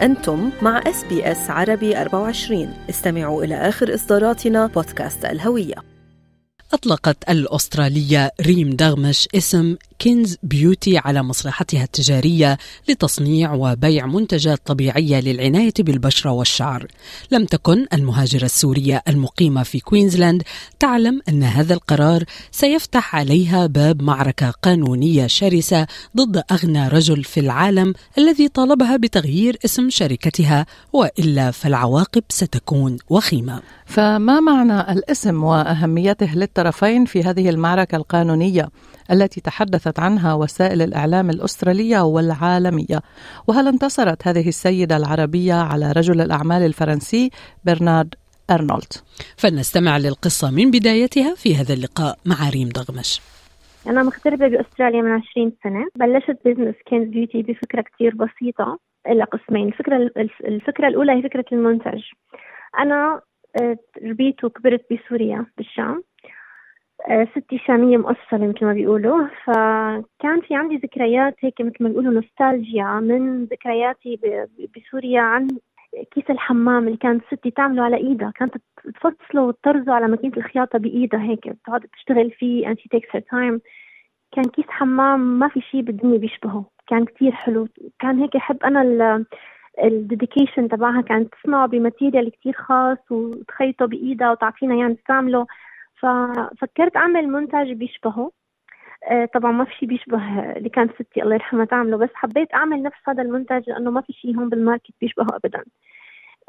أنتم مع إس بي إس عربي 24 استمعوا إلى آخر إصداراتنا بودكاست الهوية. أطلقت الأسترالية ريم دغمش اسم كينز بيوتي على مصلحتها التجارية لتصنيع وبيع منتجات طبيعية للعناية بالبشرة والشعر. لم تكن المهاجرة السورية المقيمة في كوينزلاند تعلم أن هذا القرار سيفتح عليها باب معركة قانونية شرسة ضد أغنى رجل في العالم الذي طالبها بتغيير اسم شركتها وإلا فالعواقب ستكون وخيمة. فما معنى الاسم وأهميته للطرفين في هذه المعركة القانونية التي تحدث تحدثت عنها وسائل الإعلام الأسترالية والعالمية. وهل انتصرت هذه السيدة العربية على رجل الأعمال الفرنسي برنارد أرنولد؟ فلنستمع للقصة من بدايتها في هذا اللقاء مع ريم دغمش. أنا مغتربة بأستراليا من 20 سنة. بلشت business كينز بيوتي بفكرة كتير بسيطة إلى قسمين. الفكرة الفكرة الأولى هي فكرة المنتج أنا آه، ربيت وكبرت بسوريا بالشام. ستي شامية مؤصلة مثل ما بيقولوا. فكان في عندي ذكريات هيك مثل ما بيقولوا نوستالجيا من ذكرياتي بسوريا عن كيس الحمام اللي كانت ستي تعمله على إيدها. كانت تفصله وتطرزه على ماكينة الخياطة بإيدها هيك بتقعد تشتغل فيه and she takes her time. كان كيس حمام ما في شيء بالدنيا بيشبهه. كان كتير حلو. كان هيك أحب أنا ال ال dedication تبعها. كانت تصنعه ب material كتير خاص وتخيطه بإيدها وتعطينا يعني نستعمله ففكرت أعمل منتج بيشبهه. آه، طبعا ما في شيء بيشبه اللي كانت ستي الله يرحمها تعمله بس حبيت أعمل نفس هذا المنتج لأنه ما في شيء هون بال market بيشبهه ابدا.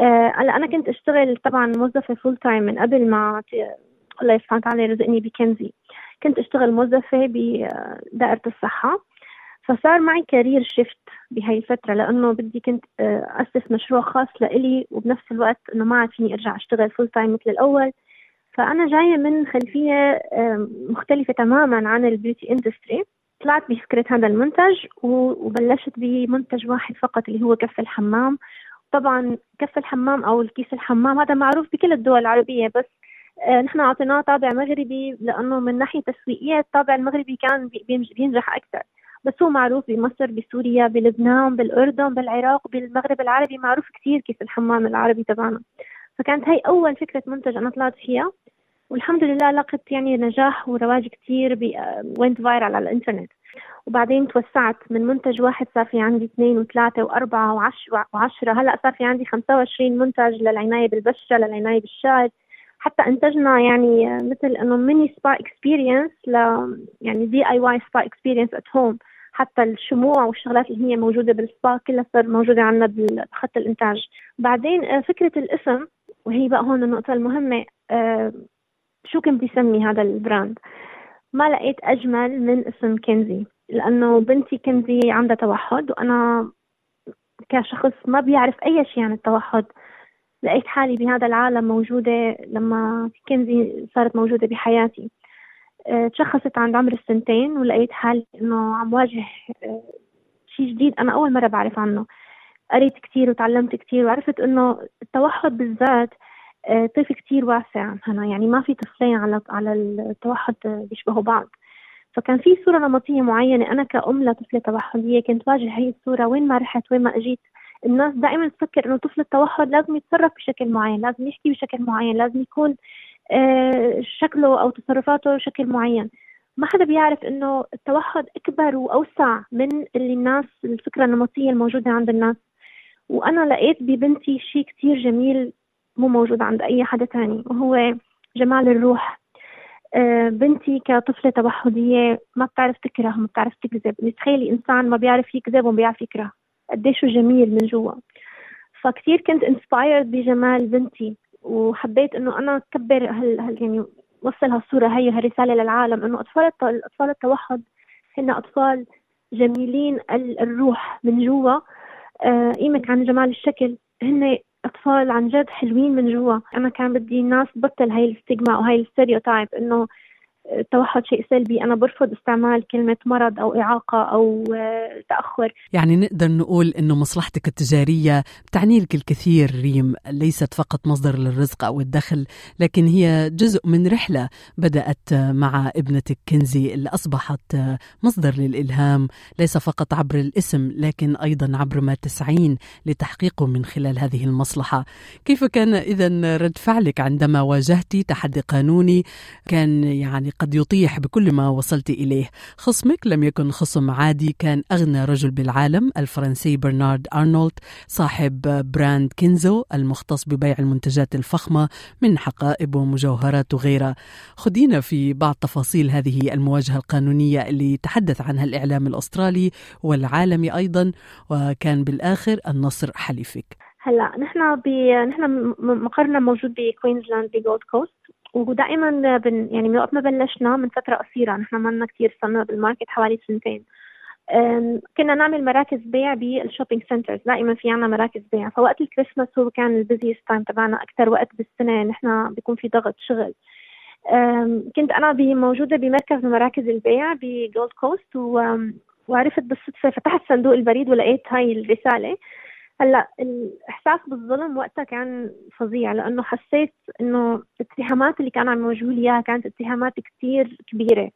آه، هلأ أنا كنت أشتغل طبعا موظفة full time من قبل ما الله سبحانه وتعالى رزقني بكنزي. كنت أشتغل موظفة بدائره الصحة. فصار معي career shift بهاي الفترة لأنه بدي كنت آه، أسس مشروع خاص لإلي وبنفس الوقت إنه ما عاد فيني أرجع أشتغل full time مثل الأول. فأنا جاية من خلفية مختلفة تماما عن ال beauty industry طلعت بفكرة هذا المنتج وبلشت بمنتج واحد فقط اللي هو كف الحمام. طبعا كف الحمام أو الكيس الحمام هذا معروف بكل الدول العربية بس آه، نحن أعطيناه طابع مغربي لأنه من ناحية تسويقية الطابع المغربي كان بينجح أكثر. بس هو معروف بمصر بسوريا بلبنان بالأردن بالعراق بالمغرب العربي معروف كثير كيس الحمام العربي تبعنا. فكانت هاي أول فكرة منتج أنا طلعت فيها. والحمد لله لقت يعني نجاح ورواج كتير و went viral على الإنترنت. وبعدين توسعت من منتج واحد صار في عندي اثنين وثلاثة وأربعة وعشرة, وعشرة. هلأ صار في عندي 25 منتج للعناية بالبشرة للعناية بالشعر حتى إنتجنا يعني مثل إنه mini spa experience ل يعني DIY spa experience at home حتى الشموع والشغلات اللي هي موجودة بالسبا كلها صار موجودة عندنا بخط الإنتاج. بعدين آه، فكرة الاسم وهي بقى هون النقطة المهمة آه، شو كنت بيسمي هذا ال brand؟ ما لقيت أجمل من اسم كنزي لأنه بنتي كنزي عندها توحد وأنا كشخص ما بيعرف أي شيء عن التوحد. لقيت حالي بهذا العالم موجودة لما كنزي صارت موجودة بحياتي. آه، تشخصت عند عمر السنتين ولقيت حالي إنه عم واجه آه، شيء جديد أنا أول مرة بعرف عنه. قريت كتير وتعلمت كتير وعرفت إنه التوحد بالذات طيف كتير واسع هنا. يعني ما في طفلين على على التوحد بيشبهوا بعض. فكان في صورة نمطية معينة. أنا كأم لطفلة توحدية كنت واجه هي الصورة. وين ما رحت وين ما أجيت الناس دائما تفكر إنه طفل التوحد لازم يتصرف بشكل معين لازم يحكي بشكل معين لازم يكون آه، شكله أو تصرفاته شكل معين. ما حدا بيعرف إنه التوحد أكبر وأوسع من اللي الناس الفكرة النمطية الموجودة عند الناس. وأنا لقيت ببنتي شيء كتير جميل مو موجود عند أي حدا تاني وهو جمال الروح. آه، بنتي كطفلة توحدية ما بتعرف تكره ما بتعرف تكذب. تخيلي إنسان ما بيعرف يكذب وما بيعرف يكره. قديش جميل من جوا. فكتير كنت inspired بجمال بنتي وحبيت إنه أنا أكبر هال, هال يعني وصل هالصورة هي هالرسالة للعالم. إنه أطفال أطفال التوحد هن أطفال جميلين الروح من جوا. آه قيمك عن جمال الشكل. هن أطفال عن جد حلوين من جوا. أنا كان بدي الناس تبطل هاي ال stigma أو هاي ال stereotype إنه التوحد شيء سلبي أنا برفض استعمال كلمة مرض أو إعاقة أو آه، تأخر. يعني نقدر نقول أنه مصلحتك التجارية بتعني لك الكثير ريم ليست فقط مصدر للرزق أو الدخل لكن هي جزء من رحلة بدأت مع ابنتك كنزي اللي أصبحت مصدر للإلهام ليس فقط عبر الاسم لكن أيضا عبر ما تسعين لتحقيقه من خلال هذه المصلحة. كيف كان إذا رد فعلك عندما واجهتي تحدي قانوني؟ كان يعني قد يطيح بكل ما وصلت إليه. خصمك لم يكن خصم عادي. كان أغنى رجل بالعالم الفرنسي برنارد أرنو صاحب brand كينزو المختص ببيع المنتجات الفخمة من حقائب ومجوهرات وغيرها. خدينا في بعض تفاصيل هذه المواجهة القانونية اللي تحدث عنها الإعلام الأسترالي والعالمي أيضا وكان بالآخر النصر حليفك. هلا نحن ب نحن مقرنا موجود بكوينزلاند بجولد كوست ودائما بن يعني من وقت ما بلشنا من فترة قصيرة نحن ما كثير صرنا بال market حوالي سنتين. كنا نعمل مراكز بيع بال shopping centres دائما في عنا مراكز بيع. فوقت الكريسماس هو كان ال busiest time تبعنا أكثر وقت بالسنة نحن بيكون في ضغط شغل. كنت أنا موجودة بمركز من مراكز البيع بجولد كوست وعرفت بالصدفة فتحت صندوق البريد ولقيت هاي الرسالة. هلأ الإحساس بالظلم وقتها كان فظيع لأنه حسيت إنه الاتهامات اللي كانوا عم يوجهوا لي إياها كانت اتهامات كثير كبيرة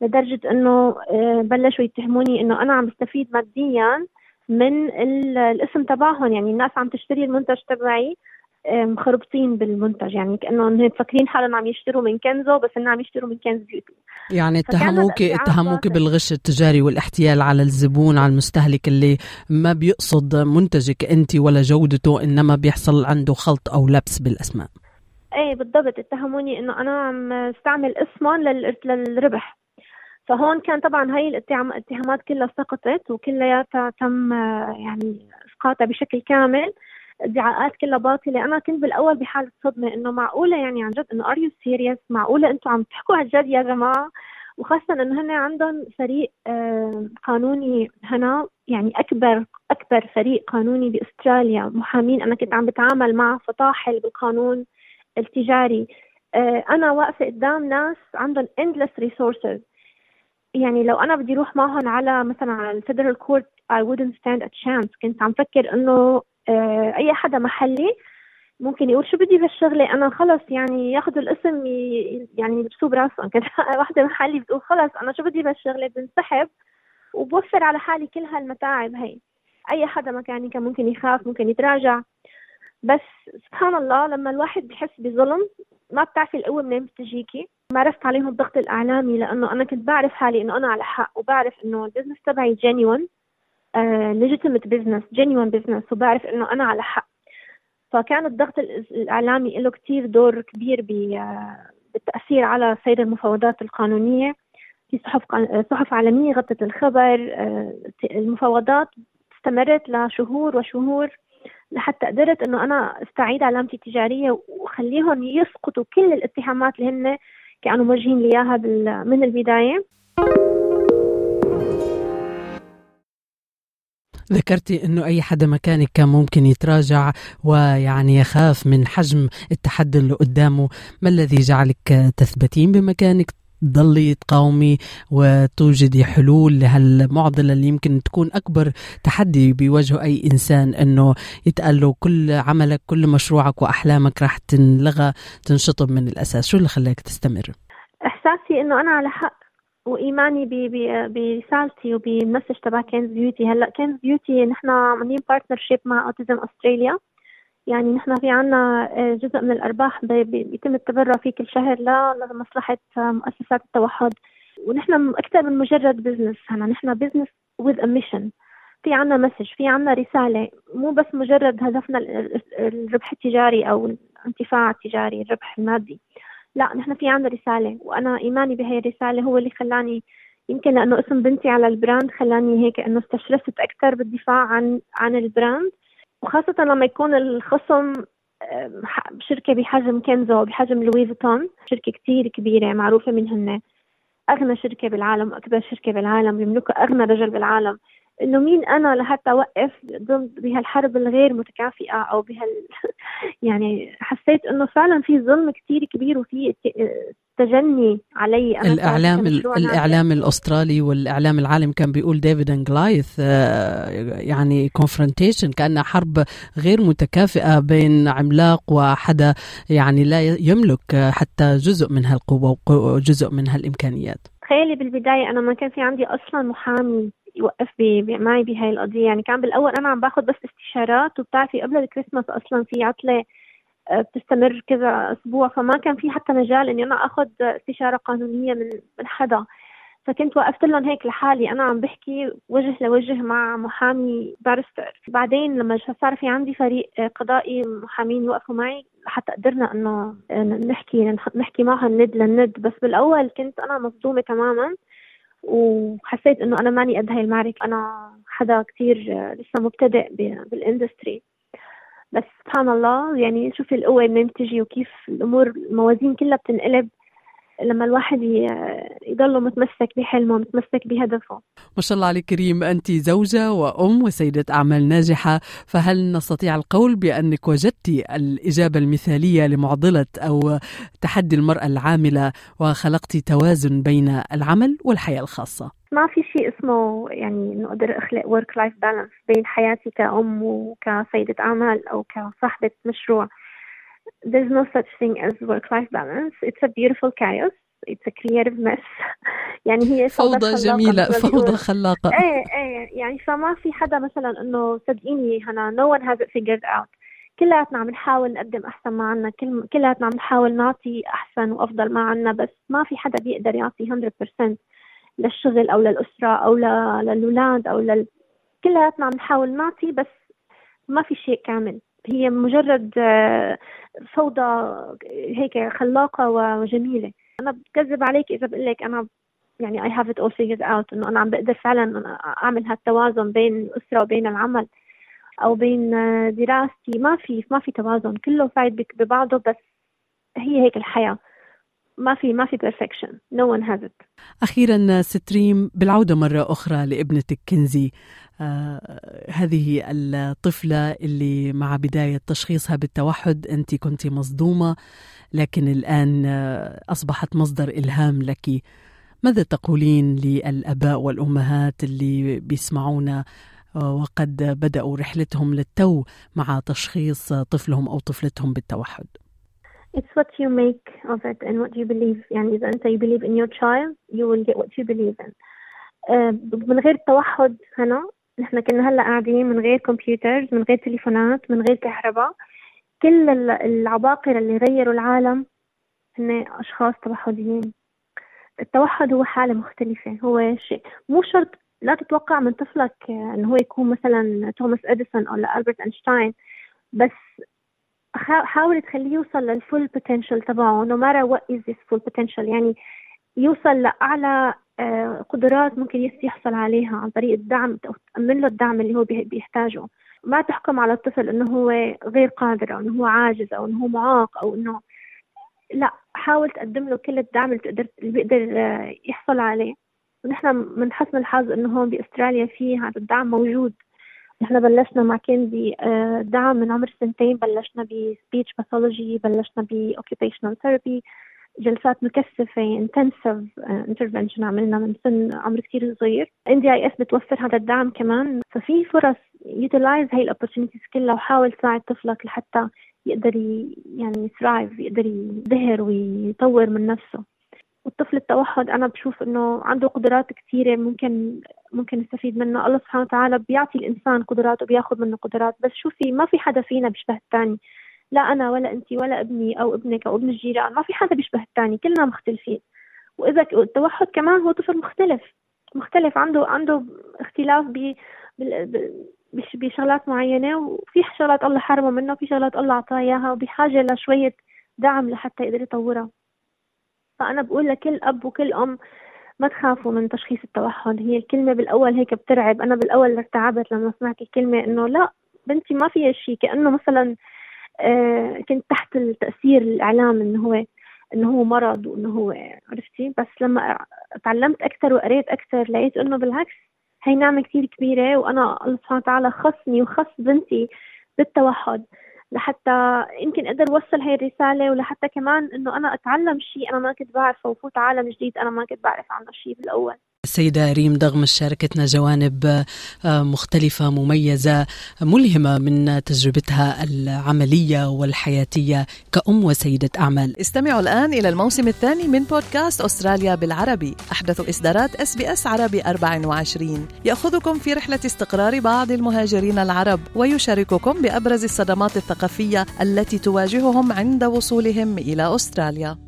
لدرجة إنه آه، بلشوا يتهموني إنه أنا عم بستفيد ماديا من الاسم تبعهم يعني الناس عم تشتري المنتج تبعي مخربطين بالمنتج. يعني كانه مفكرين حالهم عم يشتروا من كنزو بس انهم عم يشتروا من كنز بيوتي يعني اتهموك اتهموك بالغش التجاري والاحتيال على الزبون على المستهلك اللي ما بيقصد منتجك أنت ولا جودته إنما بيحصل عنده خلط أو لبس بالأسماء. إيه بالضبط. اتهموني إنه أنا عم استعمل اسمهم للربح. فهون كان طبعا هاي الاتهامات كلها سقطت وكلياتها تم يعني اسقاطها بشكل كامل. ادعاءات كلها باطلة. أنا كنت بالأول بحاله صدمة إنه معقولة يعني عن جد إنه are you serious معقولة أنتم عم تحكوا عن جد يا جماعة؟ وخاصة إنه هن عندهم فريق قانوني هنا يعني أكبر أكبر فريق قانوني بأستراليا. محامين أنا كنت عم بتعامل مع فطاحل بالقانون التجاري. آه، أنا واقفة قدام ناس عندهم endless resources. يعني لو أنا بدي أروح معهم على مثلا على الفيدرال كورت I wouldn't stand a chance. كنت عم فكر إنه أي حدا محلي ممكن يقول شو بدي بهالشغلة؟ أنا خلص يعني ياخذوا الاسم يعني يلبسوه براسهم. كذا وحده محلي بتقول خلص أنا شو بدي بهالشغلة؟ بنسحب وبوفر على حالي كل هالمتاعب هي. أي حدا مكاني كان ممكن يخاف ممكن يتراجع. بس سبحان الله لما الواحد بحس بظلم ما بتعرفي القوة منين بتجيكي. مارست عليهم الضغط الإعلامي لأنه أنا كنت بعرف حالي إنه أنا على حق وبعرف إنه ال business تبعي genuine legitimate business genuine business وبعرف إنه أنا على حق. فكان الضغط الإعلامي له كثير دور كبير بالتأثير على سير المفاوضات القانونية. في صحف صحف عالمية غطت الخبر آه، المفاوضات استمرت لشهور وشهور لحتى قدرت إنه أنا أستعيد علامتي التجارية وخليهم يسقطوا كل الاتهامات اللي هن كانوا موجهين لي اياها من البداية. ذكرتي إنه أي حدا مكانك كان ممكن يتراجع ويعني يخاف من حجم التحدي اللي قدامه. ما الذي جعلك تثبتين بمكانك؟ تضلي تقاومي وتوجدي حلول لهالمعضلة اللي يمكن تكون أكبر تحدي بيواجهه أي إنسان إنه يتقال له كل عملك كل مشروعك وأحلامك راح تنلغى تنشطب من الأساس. شو اللي خلاك تستمر؟ إحساسي إنه أنا على حق. وإيماني برسالتي وبال message تبع Kenz Beauty هلأ Kenz Beauty نحن عاملين partnership مع Autism Australia يعني نحن في عنا آه، جزء من الأرباح بيتم التبرع فيه كل شهر لمصلحة مؤسسات التوحد. ونحن أكثر من مجرد business هنا. نحن business with a mission. في عنا message في عنا رسالة. مو بس مجرد هدفنا الربح التجاري أو الانتفاع التجاري الربح المادي. لا نحن في عنا رسالة وأنا إيماني بهي الرسالة هو اللي خلاني يمكن لأنه اسم بنتي على ال brand خلاني هيك إنه استشرفت أكثر بالدفاع عن عن ال brand. وخاصة لما يكون الخصم شركة بحجم كنزو بحجم لوي فيتون شركة كتير كبيرة معروفة منهن أغنى شركة بالعالم وأكبر شركة بالعالم بيملكوا أغنى رجل بالعالم. إنه مين أنا لحتى أوقف ضد بهالحرب الغير متكافئة أو بهال يعني حسيت إنه فعلا في ظلم كثير كبير وفي تجني علي. أنا الإعلام الإعلام الأسترالي والإعلام العالم كان بيقول David and Goliath آه، يعني confrontation كأنها حرب غير متكافئة بين عملاق وحدا يعني لا يملك حتى جزء من هالقوة وجزء من هالإمكانيات. تخيلي بالبداية أنا ما كان في عندي أصلا محامي يوقف بي بي معي بهاي القضية. يعني كان بالأول أنا عم باخذ بس استشارات وبتعرفي قبل الكريسماس أصلا في عطلة آه، بتستمر كذا أسبوع فما كان في حتى مجال إني أنا اخذ استشارة قانونية من من حدا. فكنت وقفت لهم هيك لحالي. أنا عم بحكي وجه لوجه مع محامي بارستر. بعدين لما صار في عندي فريق قضائي محامين يوقفوا معي حتى قدرنا إنه نحكي نحكي معهم ند للند. بس بالأول كنت أنا مصدومة تماما. وحسيت إنه أنا ماني قد هاي المعركة. أنا حدا كثير لسه مبتدئ بالإندستري. بس سبحان الله يعني شوفي القوة من تجي وكيف الأمور الموازين كلها بتنقلب. لما الواحد يضل متمسك بحلمه متمسك بهدفه. ما شاء الله عليك كريم. أنت زوجة وأم وسيدة أعمال ناجحة. فهل نستطيع القول بأنك وجدتي الإجابة المثالية لمعضلة أو تحدي المرأة العاملة وخلقتي توازن بين العمل والحياة الخاصة؟ ما في شيء اسمه يعني إنه أقدر أخلق work-life balance بين حياتي كأم وكسيدة أعمال أو كصاحبة مشروع. There's no such thing as work-life balance. It's a beautiful chaos. It's a creative mess. يعني هي فوضى جميلة فوضى خلاقة إيه إيه يعني فما في حدا مثلا إنه صدقيني هنا no one has it figured out كلياتنا عم نحاول نقدم أحسن ما عنا كل كلياتنا عم نحاول نعطي أحسن وأفضل ما عنا بس ما في حدا بيقدر يعطي 100% للشغل أو للأسرة أو للأولاد أو لل كلياتنا عم نحاول نعطي بس ما في شيء كامل هي مجرد آه، فوضى هيك خلاقة وجميلة. أنا بكذب عليك إذا بقول لك أنا يعني I have it all figured out إنه أنا عم بقدر فعلا أعمل هالتوازن بين الأسرة وبين العمل أو بين آه، دراستي. ما في ما في توازن. كله فايد ببعضه بس هي هيك الحياة. ما في ما في perfection no one has it أخيرا ست ريم بالعودة مرة أخرى لابنتك كنزي آه هذه الطفلة اللي مع بداية تشخيصها بالتوحد أنت كنت مصدومة لكن الآن آه أصبحت مصدر إلهام لك. ماذا تقولين للآباء والأمهات اللي بيسمعونا؟ آه، وقد بدأوا رحلتهم للتو مع تشخيص طفلهم أو طفلتهم بالتوحد. It's what you make of it and what you believe. يعني إذا أنت you believe in your child you will get what you believe in. uh, من غير توحد هنا نحن كنا هلأ قاعدين من غير كمبيوترز من غير تليفونات من غير كهرباء. كل العباقرة اللي غيروا العالم هن أشخاص توحديين. التوحد هو حالة مختلفة. هو شيء مو شرط لا تتوقع من طفلك إنه هو يكون مثلا توماس إديسون أو ألبرت أينشتاين بس حاول تخليه يوصل لل full potential تبعه no matter what is this full potential. يعني يوصل لأعلى آه، قدرات ممكن يحصل عليها عن طريق الدعم أو تأمن له الدعم اللي هو بيحتاجه. ما تحكم على الطفل إنه هو غير قادر أو إنه هو عاجز أو إنه هو معاق أو إنه لا حاول تقدم له كل الدعم اللي تقدر اللي بيقدر آه، يحصل عليه. ونحن من حسن الحظ إنه هون بأستراليا في هذا الدعم موجود. نحن بلشنا مع كنزي آه، دعم من عمر سنتين بلشنا ب speech pathology بلشنا ب occupational therapy جلسات مكثفة intensive intervention عملنا من سن عمر كثير صغير. NDIS بتوفر هذا الدعم كمان. ففي فرص utilise هاي ال opportunities كلها وحاول تساعد طفلك لحتى يقدر يعني ي thrive يقدر يزدهر ويطور من نفسه. والطفل التوحد أنا بشوف إنه عنده قدرات كثيرة ممكن ممكن نستفيد منه الله سبحانه وتعالى بيعطي الإنسان قدرات وبياخذ منه قدرات. بس شوفي ما في حدا فينا بيشبه الثاني. لا أنا ولا انت ولا ابني أو ابنك أو ابن الجيران ما في حدا بيشبه الثاني. كلنا مختلفين. وإذا التوحد كمان هو طفل مختلف مختلف. عنده عنده اختلاف ب بشغلات معينة وفي شغلات الله حرمه منه وفي شغلات الله أعطاه إياها وبحاجة لشوية دعم لحتى يقدر يطورها. فأنا بقول لكل أب وكل أم ما تخافوا من تشخيص التوحد. هي الكلمة بالأول هيك بترعب. أنا بالأول ارتعبت لما سمعت الكلمة إنه لا بنتي ما فيها شيء كأنه مثلا آه كنت تحت التأثير الإعلام إنه هو إنه هو مرض وإنه هو عرفتي؟ بس لما تعلمت أكثر وقريت أكثر لقيت إنه بالعكس هي نعمة كثير كبيرة. وأنا الله سبحانه وتعالى خصني وخص بنتي بالتوحد. لحتى يمكن أقدر أوصل هاي الرسالة ولحتى كمان إنه أنا أتعلم شيء أنا ما كنت بعرفه وفوت عالم جديد أنا ما كنت بعرف عنه شيء بالأول. السيدة ريم دغمش شاركتنا جوانب آه، مختلفة مميزة ملهمة من تجربتها العملية والحياتية كأم وسيدة أعمال. استمعوا الآن إلى الموسم الثاني من بودكاست أستراليا بالعربي. أحدث إصدارات إس بي إس عربي 24 يأخذكم في رحلة استقرار بعض المهاجرين العرب ويشارككم بأبرز الصدمات الثقافية التي تواجههم عند وصولهم إلى أستراليا.